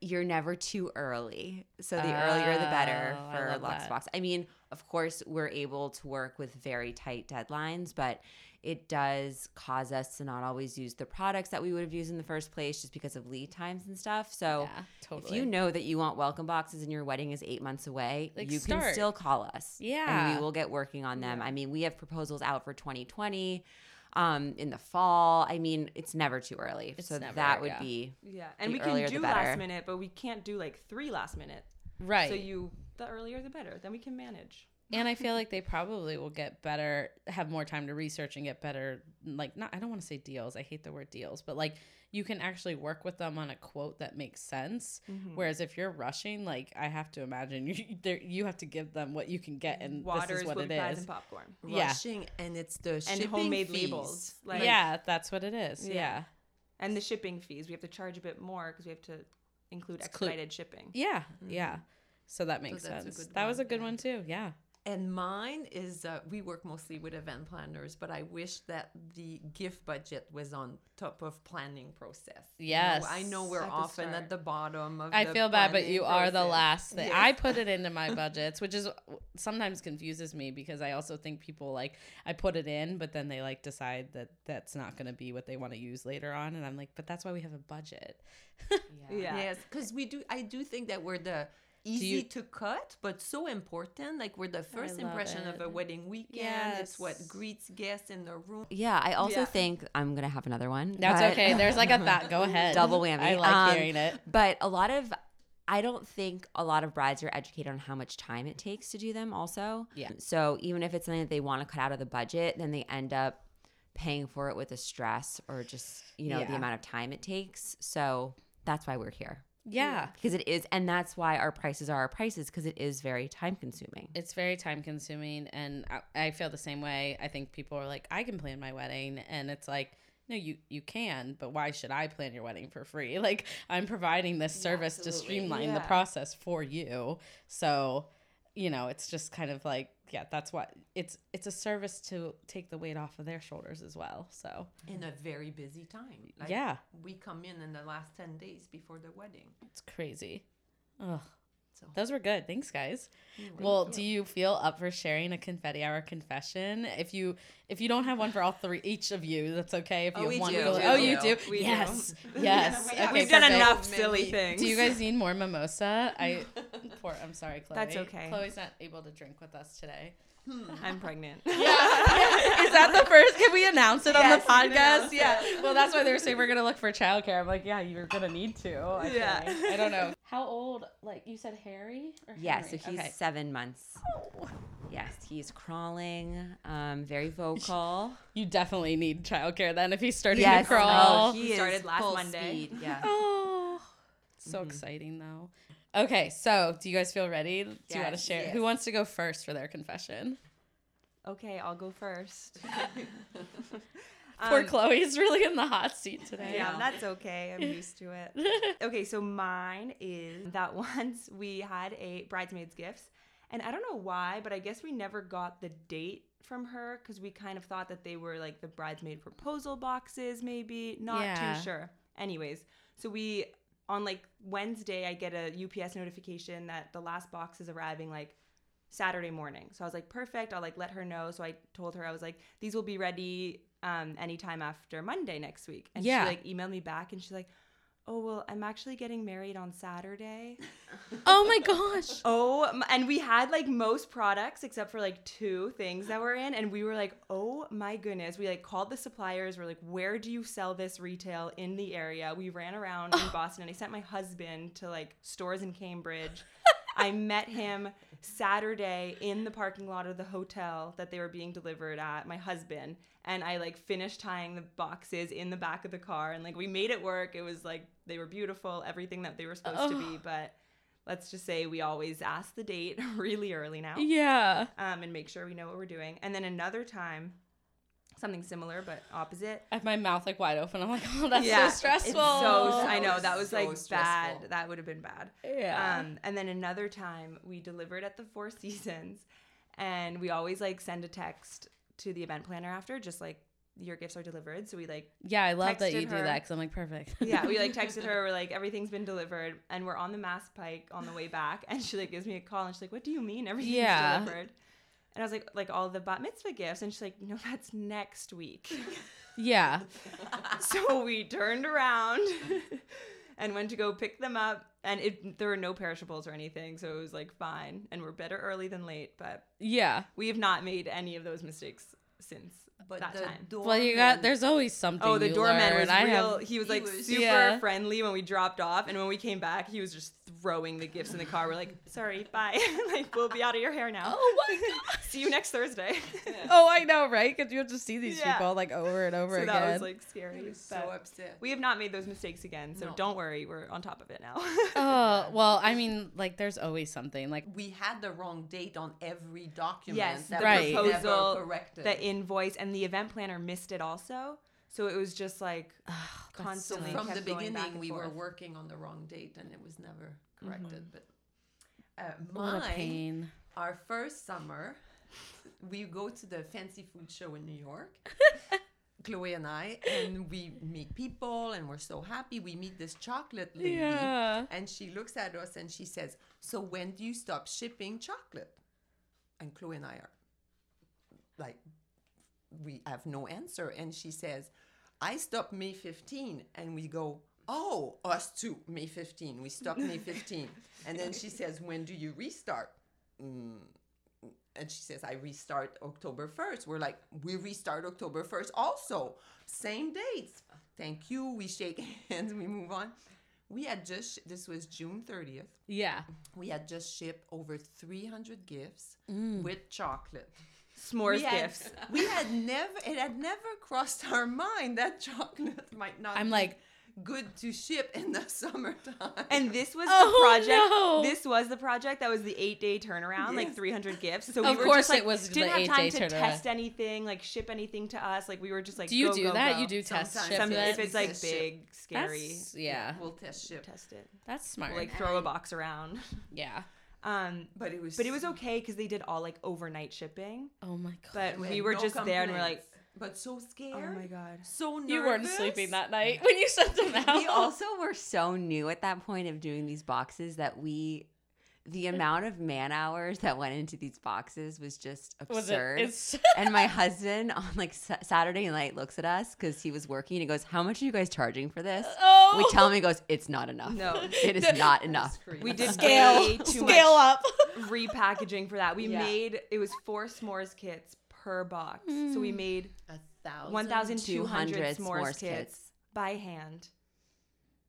you're never too early. So the earlier the better Oh, I for love that. Lux Box. I mean, of course, we're able to work with very tight deadlines, but it does cause us to not always use the products that we would have used in the first place just because of lead times and stuff. So yeah, if you know that you want welcome boxes and your wedding is eight months away, Like, you start. can still call us. Yeah. And Yeah. we will get working on them. I mean, we have proposals out for 2020 um, in the fall. I mean, it's never too early. It's so never, that would yeah. be Yeah, and we can do last minute, but we can't do like three last minute. right. So you, the earlier the better. Then we can manage. And I feel like they probably will get better, have more time to research and get better. Like, not, I don't want to say deals. I hate the word deals, but like you can actually work with them on a quote that makes sense. Mm-hmm. Whereas if you're rushing, like I have to imagine you, there, you have to give them what you can get, and Waters, this is what it is. it pies, is. and popcorn, Yeah. Rushing, and it's the and shipping homemade fees. labels. Like, yeah, that's what it is. Yeah. Yeah. and the shipping fees. We have to charge a bit more because we have to include expedited shipping. Yeah. Yeah. So that makes that's a sense. good That was a good yeah. one too. Yeah. And mine is uh, we work mostly with event planners, but I wish that the gift budget was on top of planning process. You know, Yes. I know we're At often at the bottom of. I the feel bad, but planning you are the last thing. Yes. I put it into my budgets, which is sometimes confuses me because I also think people like I put it in, but then they like decide that that's not going to be what they want to use later on, and I'm like, but that's why we have a budget. Yeah. Yes, because we do. I do think that we're the easy you- to cut, but so important. Like we're the first love impression of a wedding weekend. It's what greets guests in the room. Yeah, I also Yeah. think I'm gonna have another one. That's but- okay. There's like a that. Go ahead. Double whammy. I like Um, hearing it. But a lot of I don't think a lot of brides are educated on how much time it takes to do them also. Yeah. So even if it's something that they want to cut out of the budget, then they end up paying for it with the stress or just, you know, the amount of time it takes. So that's why we're here. Yeah. Because it is and that's why our prices are our prices because it is very time consuming. It's very time consuming, and I, I feel the same way. I think people are like, I can plan my wedding, and it's like, no, you you can, but why should I plan your wedding for free? Like I'm providing this service to streamline the process for you. So, you know, it's just kind of like, yeah, that's what it's it's a service to take the weight off of their shoulders as well. So in a very busy time. Like, yeah, we come in in the last 10 days before the wedding. it's crazy. Ugh. So Those were good. Thanks, guys. well, do you feel up for sharing a confetti hour confession? If you if you don't have one for all three, each of you, that's okay. If you Oh, have one, oh, you do. We do. yes, yes. Yeah, okay, We've done enough silly things. Do you guys need more mimosa? I pour. I'm sorry, Chloe. That's okay. Chloe's not able to drink with us today. I'm pregnant. Yeah. Is that the first? Can we announce it Yes, on the podcast? announce Yeah. Well, that's why they were saying we're gonna look for childcare. I'm like, yeah, you're gonna need to. I Yeah. think. I don't know. How old? Like you said, Harry? Or Yeah, so he's Okay. seven months. Oh. Yes, he's crawling, um, very vocal. You definitely need childcare then if he's starting yes, to crawl. oh, he He started last Monday. speed, Yeah. Oh, so exciting though. Okay, so do you guys feel ready? Do you want to share? yes. Who wants to go first for their confession? Okay, I'll go first. Poor Um, Chloe's really in the hot seat today. Yeah, that's okay. I'm used to it. Okay, so mine is that once we had a bridesmaids gifts, and I don't know why, but I guess we never got the date from her because we kind of thought that they were like the bridesmaid proposal boxes, maybe. Not Yeah. too sure. Anyways, so we on like Wednesday, I get a UPS notification that the last box is arriving like Saturday morning. So I was like, perfect. I'll like let her know. So I told her I was like, these will be ready um anytime after Monday next week. And Yeah. she like emailed me back and she's like, oh well, I'm actually getting married on Saturday. Oh my gosh. Oh, and we had like most products except for like two things that were in, and we were like, oh my goodness. We like called the suppliers. We're like, where do you sell this retail in the area? We ran around in Boston, and I sent my husband to like stores in Cambridge. I met him Saturday in the parking lot of the hotel that they were being delivered at, my husband. And I like finished tying the boxes in the back of the car and like we made it work. It was like they were beautiful, everything that they were supposed to be, but let's just say we always ask the date really early now Yeah. um, and make sure we know what we're doing. And then another time, something similar but opposite. I have my mouth like wide open. I'm like, oh, that's Yeah, so stressful. It's so That I know that was so like bad. That would have been bad. yeah. Um, and then another time we delivered at the Four Seasons, and we always like send a text to the event planner after, just like your gifts are delivered. So we like yeah, I love that texted you do that because I'm like perfect. yeah, we like texted her. We're like, everything's been delivered, and we're on the Mass Pike on the way back. And she like gives me a call, and she's like, "What do you mean everything's Yeah. delivered?" And I was like, "Like all the bat mitzvah gifts," and she's like, "No, that's next week." yeah. so we turned around and went to go pick them up, and it there were no perishables or anything, so it was like fine. And we're better early than late, but Yeah. we have not made any of those mistakes since But that the time. Well, you got there's always something. Oh, the you doorman learn. was I real. have- he was he like was- super Yeah. friendly when we dropped off, and when we came back, he was just throwing the gifts in the car. We're like, "Sorry, bye. like, we'll be out of your hair now. Oh my god. See you next Thursday." Oh, I know, right? Because you have to see these Yeah. people like over and over so again. that was like scary. Was so upset. we have not made those mistakes again, so No. don't worry. We're on top of it now. oh well, I mean, like there's always something. Like we had the wrong date on every document. Yes, that the Right. proposal, the invoice, and the event planner missed it also. So it was just like so constantly from the kept going back beginning, and we were working on the wrong date, and it was never corrected. But uh, mine, pain. our first summer, we go to the fancy food show in New York. Chloe and I, and we meet people, and we're so happy. We meet this chocolate lady, Yeah. and she looks at us and she says, "So when do you stop shipping chocolate?" And Chloe and I are like, we have no answer. And she says, "I stopped May 15," and we go. Oh, us too. May 15. We stopped May 15. And then she says, When do you restart? Mm, and she says, I restart October 1st. We're like, we restart October 1st also. Same dates. Thank you. We shake hands, we move on. We had just, this was June 30th. Yeah. We had just shipped over 300 gifts Mm. with chocolate. S'mores we had, gifts. We had never, it had never crossed our mind that chocolate might not I'm be like- good to ship in the summertime. And this was Oh, the project. no. This was the project that was the eight day turnaround, like 300 gifts. So we Of were course just, like, it was didn't have time eight-day to turnaround. test anything, like ship anything to us. Like we were just like, Do you go, do go, that? go. You do test Sometimes. ship Some, it? if it's like Test ship. big, scary, That's, yeah. we'll test ship. test it. That's smart. Like throw a box around. yeah. Um, But it was but it was okay because they did all like overnight shipping. Oh my god. But We we were no just there and we're like, but so scared. oh my god. So nervous. you weren't sleeping that night when you sent them out. we also were so new at that point of doing these boxes that we the amount of man hours that went into these boxes was just was it? absurd. And my husband on like Sa- Saturday night looks at us because he was working and he goes, "How much are you guys charging for this?" oh. We tell him he goes, "It's not enough. No. it is not enough." We did scale too scale much up. repackaging for that. We Yeah. made it was four s'mores kits per box. So we mm. made A thousand. 1,200 200 s'mores, s'mores kits, kits. by hand.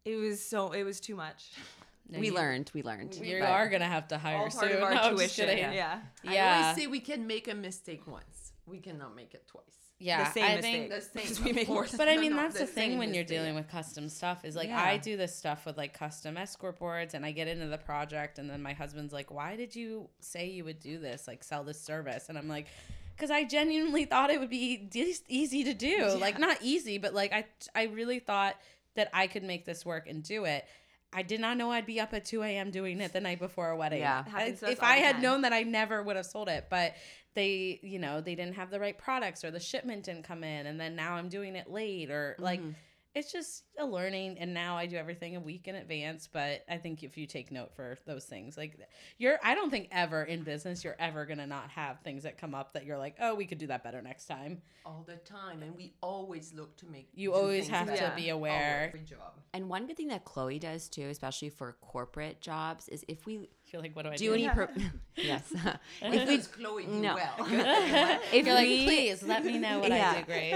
It was so it was too much. We you- learned. We learned. You but- are gonna have to hire All part soon. of our No, tuition. Yeah. Yeah. I always say we can make a mistake once. We cannot make it twice. Yeah. The same I mistake. think The same. We make more course. But I mean, no, that's the, thing same when you're dealing with custom stuff is like Yeah. I do this stuff with like custom escort boards and I get into the project and then my husband's like, "Why did you say you would do this? Like sell this service?" And I'm like, "Cuz I genuinely thought it would be de- easy to do. Like not easy, but like I I really thought that I could make this work and do it." I did not know I'd be up at 2 a.m. doing it the night before a wedding. Yeah. It happens to us if I had time. known that, I never would have sold it. But they, you know, they didn't have the right products or the shipment didn't come in, and then now I'm doing it late or like, mm-hmm. it's just a learning and now i do everything a week in advance but i think if you take note for those things like you're i don't think ever in business you're ever gonna not have things that come up that you're like oh we could do that better next time all the time, and we always look to make. you always have better. to be aware every job. And one good thing that Chloe does too, especially for corporate jobs, is if we you're like what do i do do, any pro- yes, if we Chloe do no. well? if you're like please let me know what i do great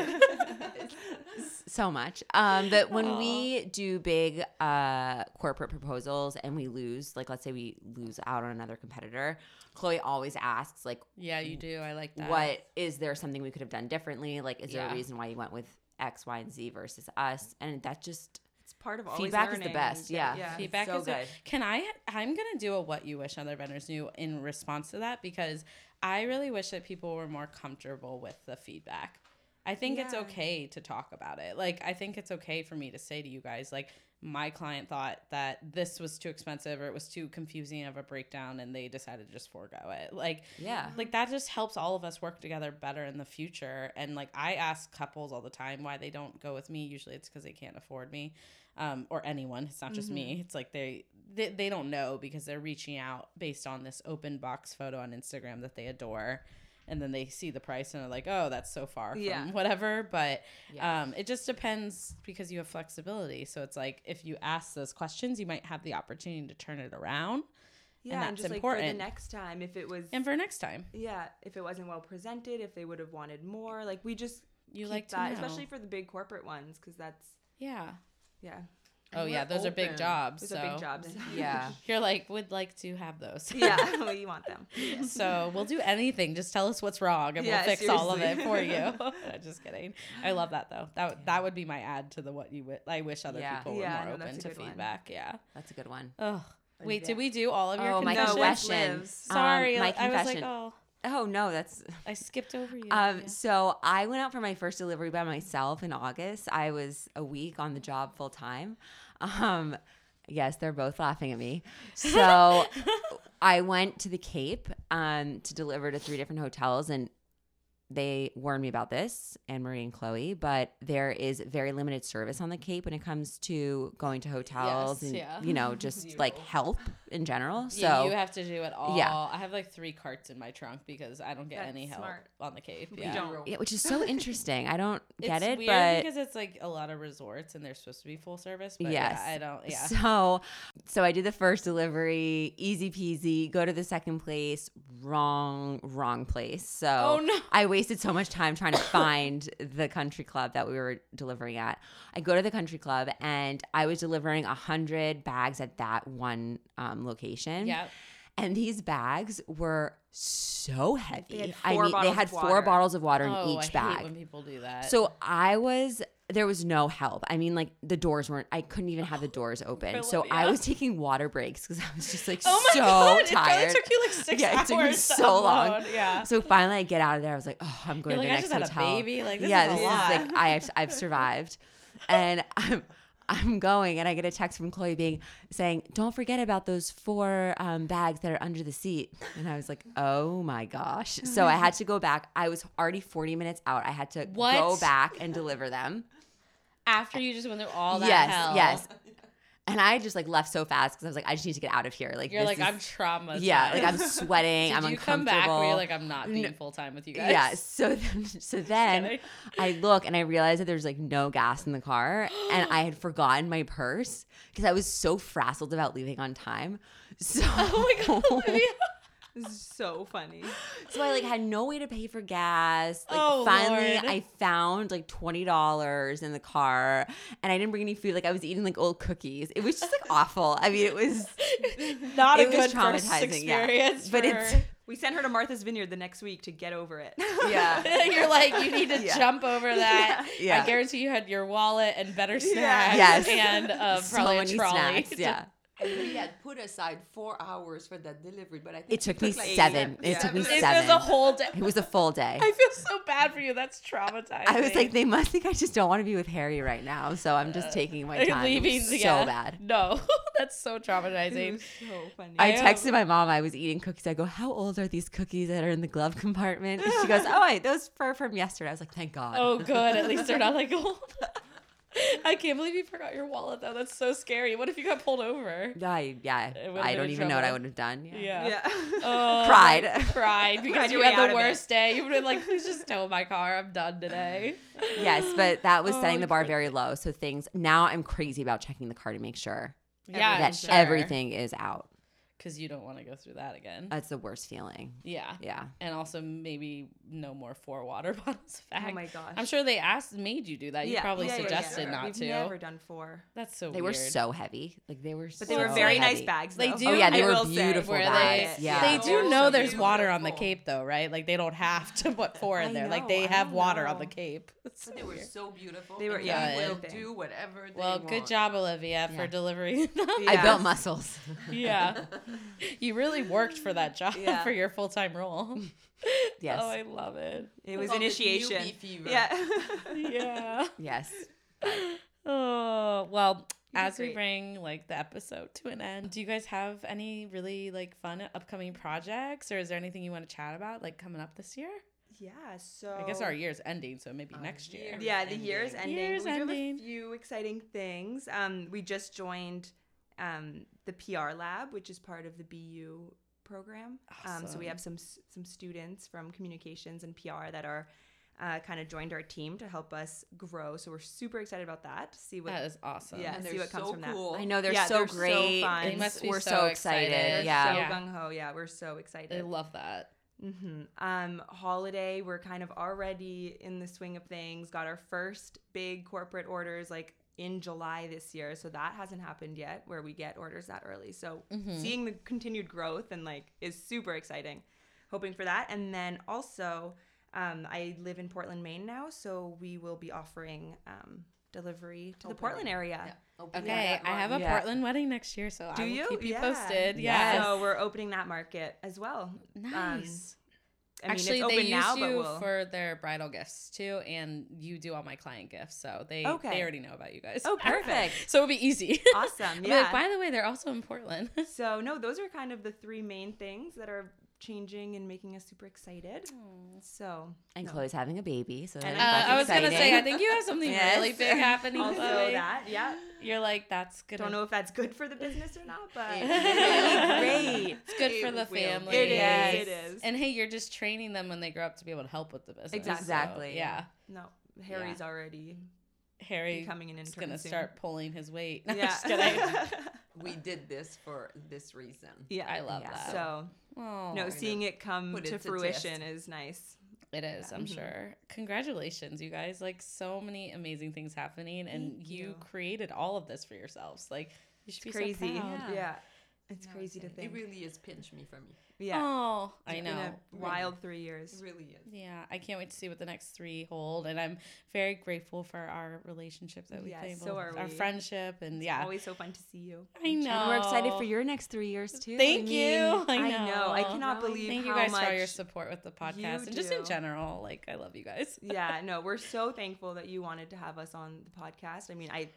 so much. Um, that when Aw. we do big uh, corporate proposals and we lose, like let's say we lose out on another competitor, Chloe always asks, like, yeah you do i like that what is there something we could have done differently? Like, is there Yeah. a reason why you went with X, Y, and Z versus us? And that just It's part of always feedback is the best. Yeah, yeah. feedback so is good. Can I? I'm gonna do a what you wish other vendors knew in response to that because I really wish that people were more comfortable with the feedback. I think it's okay to talk about it. Like I think it's okay for me to say to you guys, like my client thought that this was too expensive or it was too confusing of a breakdown, and they decided to just forego it. Like Yeah. like that just helps all of us work together better in the future. And like i ask couples all the time why they don't go with me. Usually it's because they can't afford me um, or anyone. It's not just me. It's like they, they they don't know because they're reaching out based on this open box photo on instagram that they adore and then they see the price and are like oh that's so far from Yeah. whatever. But um, it just depends because you have flexibility. So it's like if you ask those questions you might have the opportunity to turn it around. Yeah, that's and just like for the next time, if it was and for next time. Yeah, if it wasn't well presented, if they would have wanted more, like we just you like that, know. especially for the big corporate ones, because that's yeah. Yeah, Oh yeah, those are big jobs. those so are big jobs. yeah. You're like would like to have those. yeah, we want them. so we'll do anything. Just tell us what's wrong, and Yeah, we'll fix all of it for you. Just kidding. I love that though. That would that would be my add to the what you. I wish other Yeah. people were Yeah, more open that's a to good one. feedback. Yeah. That's a good one. Oh wait, yeah. did we do all of your Oh, my confession. Um, Sorry, my I was like, oh, Oh no, that's I skipped over you. Um, Yeah. so I went out for my first delivery by myself in August. I was a week on the job full time. Um, yes, they're both laughing at me. So I went to the Cape um, to deliver to three different hotels, and they warned me about this, Anne Marie and Chloe. But there is very limited service on the Cape when it comes to going to hotels Yes, and yeah. you know just like help in general. So yeah, you have to do it all. Yeah. I have like three carts in my trunk because I don't get That's any help smart. on the Cape. We Yeah. don't. yeah, which is so interesting. I don't get it's it, weird but because it's like a lot of resorts and they're supposed to be full service. But Yes. yeah, I don't. Yeah. So, so I did the first delivery, easy peasy. Go to the second place, wrong, wrong place. So Oh, no. I wasted so much time trying to find the country club that we were delivering at. I go to the country club and I was delivering a hundred bags at that one um, location. yeah. And these bags were so heavy. had I four mean, they had of four bottles of water in Oh, each I hate bag. when people do that. So I was there was no help. I mean, like the doors weren't. I couldn't even have the doors open. So I was taking water breaks because I was just like oh my so god, tired. it took you like six Yeah, it took me so long. Yeah. So finally, I get out of there. I was like, oh, I'm going You're to like, the I next just had a hotel. baby. Like, this yeah, is this lot. is like I have I've survived, and I'm. I'm going and I get a text from Chloe being saying, "Don't forget about those four um, bags that are under the seat." And I was like, "Oh my gosh!" So I had to go back. I was already 40 minutes out. I had to What? go back and deliver them. After you just went through all that yes, hell. yes. And I just like left so fast because I was like, I just need to get out of here. Like You're like, is- I'm traumatized. yeah, like I'm sweating. Did I'm you come uncomfortable. back where you're like, I'm not being full time with you guys? Yeah. So then, so then. I look and I realize that there's like no gas in the car, and I had forgotten my purse because I was so frazzled about leaving on time. So Oh my god. Olivia. This is so funny. so I like had no way to pay for gas. Like Oh, finally Lord. I found like twenty dollars in the car and I didn't bring any food. Like I was eating like old cookies. It was just like awful. I mean it was Not It a was good first traumatizing, yeah. experience. but for- it's We sent her to Martha's Vineyard the next week to get over it. yeah. You're like, you need to Yeah. jump over that. Yeah. I guarantee you had your wallet and better snacks. Yes. And uh, probably a trolley. snacks. Yeah. And we had put aside four hours for that delivery, but I think It took me like seven. It took me seven. It seven. was a whole day. It was a full day. I feel so bad for you. That's traumatizing. I was like, they must think I just don't want to be with Harry right now, so I'm just uh, taking my time. It was leaving so yeah. bad. No, that's so It traumatizing. was so funny. I I, texted my mom. I was eating cookies. I go, "How old are these cookies that are in the glove compartment?" And she goes, "Oh, wait, those are from yesterday." I was like, "Thank God." Oh, good. At least they're not like old. I can't believe you forgot your wallet though. That's so scary. What if you got pulled over? I, yeah, I don't in even know what I would have done. Yeah. Yeah. Yeah. Oh, Cried. Cried because Cried you had the of it. worst day. You would have been like, please just tow my car. I'm done today. Yes, but that was Oh, setting the oh, bar very low. So things now I'm crazy about checking the car to make sure Yeah, that sure. everything is out. Because you don't want to go through that again. That's the worst feeling. yeah. Yeah. And also maybe no more four water bottles of Oh my gosh. I'm sure they asked, made you do that. You Yeah, probably yeah, yeah, suggested yeah. not We've to. never done four. That's so They weird. were so heavy. Like they were But they so were very nice heavy. bags. They though. do- Oh, yeah, they I were will say. beautiful Where bags. they, Yeah. they Oh, do so know there's beautiful. water on the Cape though, right? Like they don't have to put four in I there. Like know, they I have don't water on the. Cape. But they were so beautiful. They were- and yeah, they will good. do whatever they Well, want. good job, Olivia, for Yeah. delivering. I Yes. built muscles. yeah, you really worked for that job Yeah. for your full time role. Yes. Oh, I love it. It was initiation. fever. Yeah. Yeah. yes. Oh well. As we bring like the episode to an end, do you guys have any really like fun upcoming projects, or is there anything you want to chat about like coming up this year? yeah. So I guess our year's ending, so maybe next year. year. yeah, the year's ending. ending. Year's we do have a few exciting things. Um, we just joined um, the PR lab, which is part of the BU program. Um, so we have some some students from communications and PR that are uh, kind of joined our team to help us grow. So we're super excited about that. To see what That is awesome. Yeah. And see what comes so from that. I know they're Yeah, so they're so great. fun. They must be we're so so excited. excited. they're Yeah. so Yeah. gung ho. Yeah, we're so excited. I love that. hmm Um, holiday, we're kind of already in the swing of things. Got our first big corporate orders like in July this year, so that hasn't happened yet, where we get orders that early. So seeing the continued growth and like is super exciting. Hoping for that, and then also, um, I live in Portland, Maine now, so we will be offering um, delivery to the Portland area. Yeah. Open Okay, that I have a. Yeah. Portland wedding next year, so Do I will you? keep you Yeah. posted. Yes. Yeah. So we're opening that market as well. Nice. I mean, Actually, it's they open use now, you but we'll. for their bridal gifts too, and you do all my client gifts, so they Okay. they already know about you guys. Oh, perfect. so it'll be easy. Awesome. Yeah. like, by the way, they're also in Portland. So no, those are kind of the three main things that are changing and making us super excited. So And Chloe's having a baby, so And Uh, I was gonna say, I think you have something Yes. really big happening. also Chloe. that, yeah. You're like, that's gonna. Don't know if that's good for the business or not, but It. It's good for the family. It is. Yes. It is. And hey, you're just training them when they grow up to be able to help with the business. Exactly. So, yeah. no, Harry's already Harry becoming an is intern. gonna start pulling his weight. No, Yeah. just kidding. We did this for this reason. yeah. I love Yeah. that. So Oh, no, seeing it come to it fruition test. is nice. it is. I'm Mhm. sure. Congratulations, you guys! Like so many amazing things happening, and you. you. created all of this for yourselves. Like you should It's be crazy. so proud. Yeah. It's No, crazy to think. It really is pinch me for me. yeah. Oh, I It's know. a wild three years. It years. really is. Yeah, I can't wait to see what the next three hold, and I'm very grateful for our relationship that we've Yes, been able, so are we. our friendship, and yeah, Always so fun to see you. I know. And we're excited for your next three years too. Thank I you. mean, I I know. know. I cannot Right. believe Thank how you guys much for all your support with the podcast and just in general. Like, I love you guys. yeah, no, we're so thankful that you wanted to have us on the podcast. I mean, I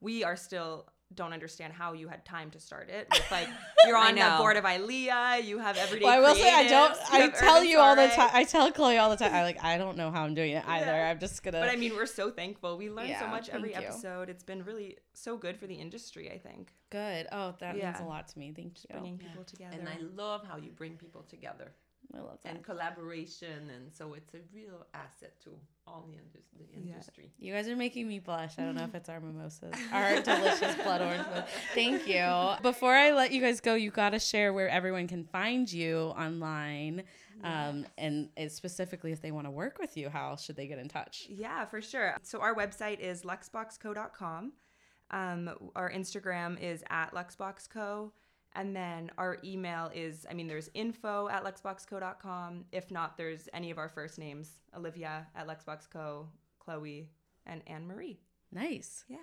we are still don't understand how you had time to start it. With, like you're on the board of ILEA, you have everyday. Well, I will say I don't. I tell you all the time. I tell Chloe all the time. I like. I don't know how I'm doing it either. Yeah. I'm just gonna. But I mean, we're so thankful. We learned so much every thank you. episode. It's been really so good for the industry. I think good. Oh, that means a lot to me. Thank you. bringing people together. And I love how you bring people together I love that. and collaboration, and so it's a real asset to all the, indus- the Yeah. industry. You guys are making me blush. I don't know if it's our mimosas, our delicious blood orange. But thank you. Before I let you guys go, you got to share where everyone can find you online, um, and specifically if they want to work with you, how should they get in touch? Yeah, for sure. So our website is luxboxco.com. Um, our Instagram is at luxboxco. And then our email is, I mean, there's info at luxboxco.com. If not, there's any of our first names Olivia at luxboxco, Chloe, and Anne Marie. Nice. Yeah.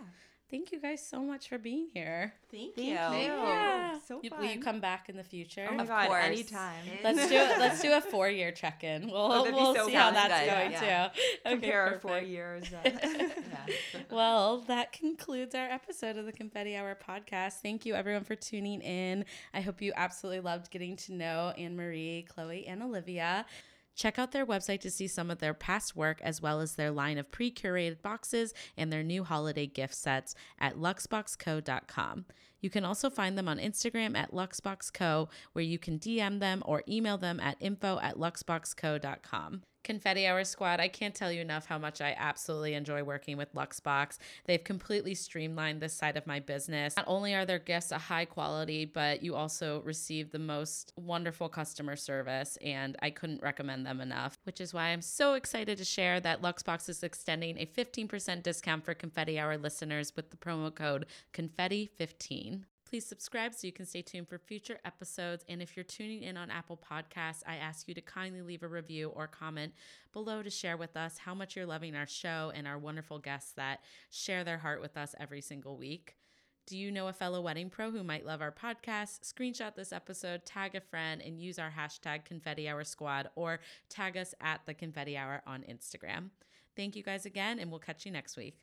Thank you guys so much for being here. Thank, you. Thank you. you. Yeah. So You- will you come back in the future? Oh my Of God, course. anytime. Let's do it. Let's do a four year check in. We'll, Oh, we'll so see how that's good. going Yeah. too. Okay, Compare our four years. uh, Yeah. Well, that concludes our episode of the Confetti Hour podcast. Thank you, everyone, for tuning in. I hope you absolutely loved getting to know Anne Marie, Chloe, and Olivia. Check out their website to see some of their past work as well as their line of pre curated boxes and their new holiday gift sets at luxboxco.com. You can also find them on Instagram at luxboxco, where you can DM them or email them at info at luxboxco.com. Confetti Hour Squad, I can't tell you enough how much I absolutely enjoy working with Lux Box. They've completely streamlined this side of my business. Not only are their gifts a high quality, but you also receive the most wonderful customer service, and I couldn't recommend them enough, which is why I'm so excited to share that Lux Box is extending a 15% discount for Confetti Hour listeners with the promo code CONFETTI15. Please subscribe so you can stay tuned for future episodes. And if you're tuning in on Apple Podcasts, I ask you to kindly leave a review or comment below to share with us how much you're loving our show and our wonderful guests that share their heart with us every single week. Do you know a fellow wedding pro who might love our podcast? Screenshot this episode, tag a friend, and use our hashtag Confetti Hour Squad or tag us at the Confetti Hour on Instagram. Thank you guys again, and we'll catch you next week.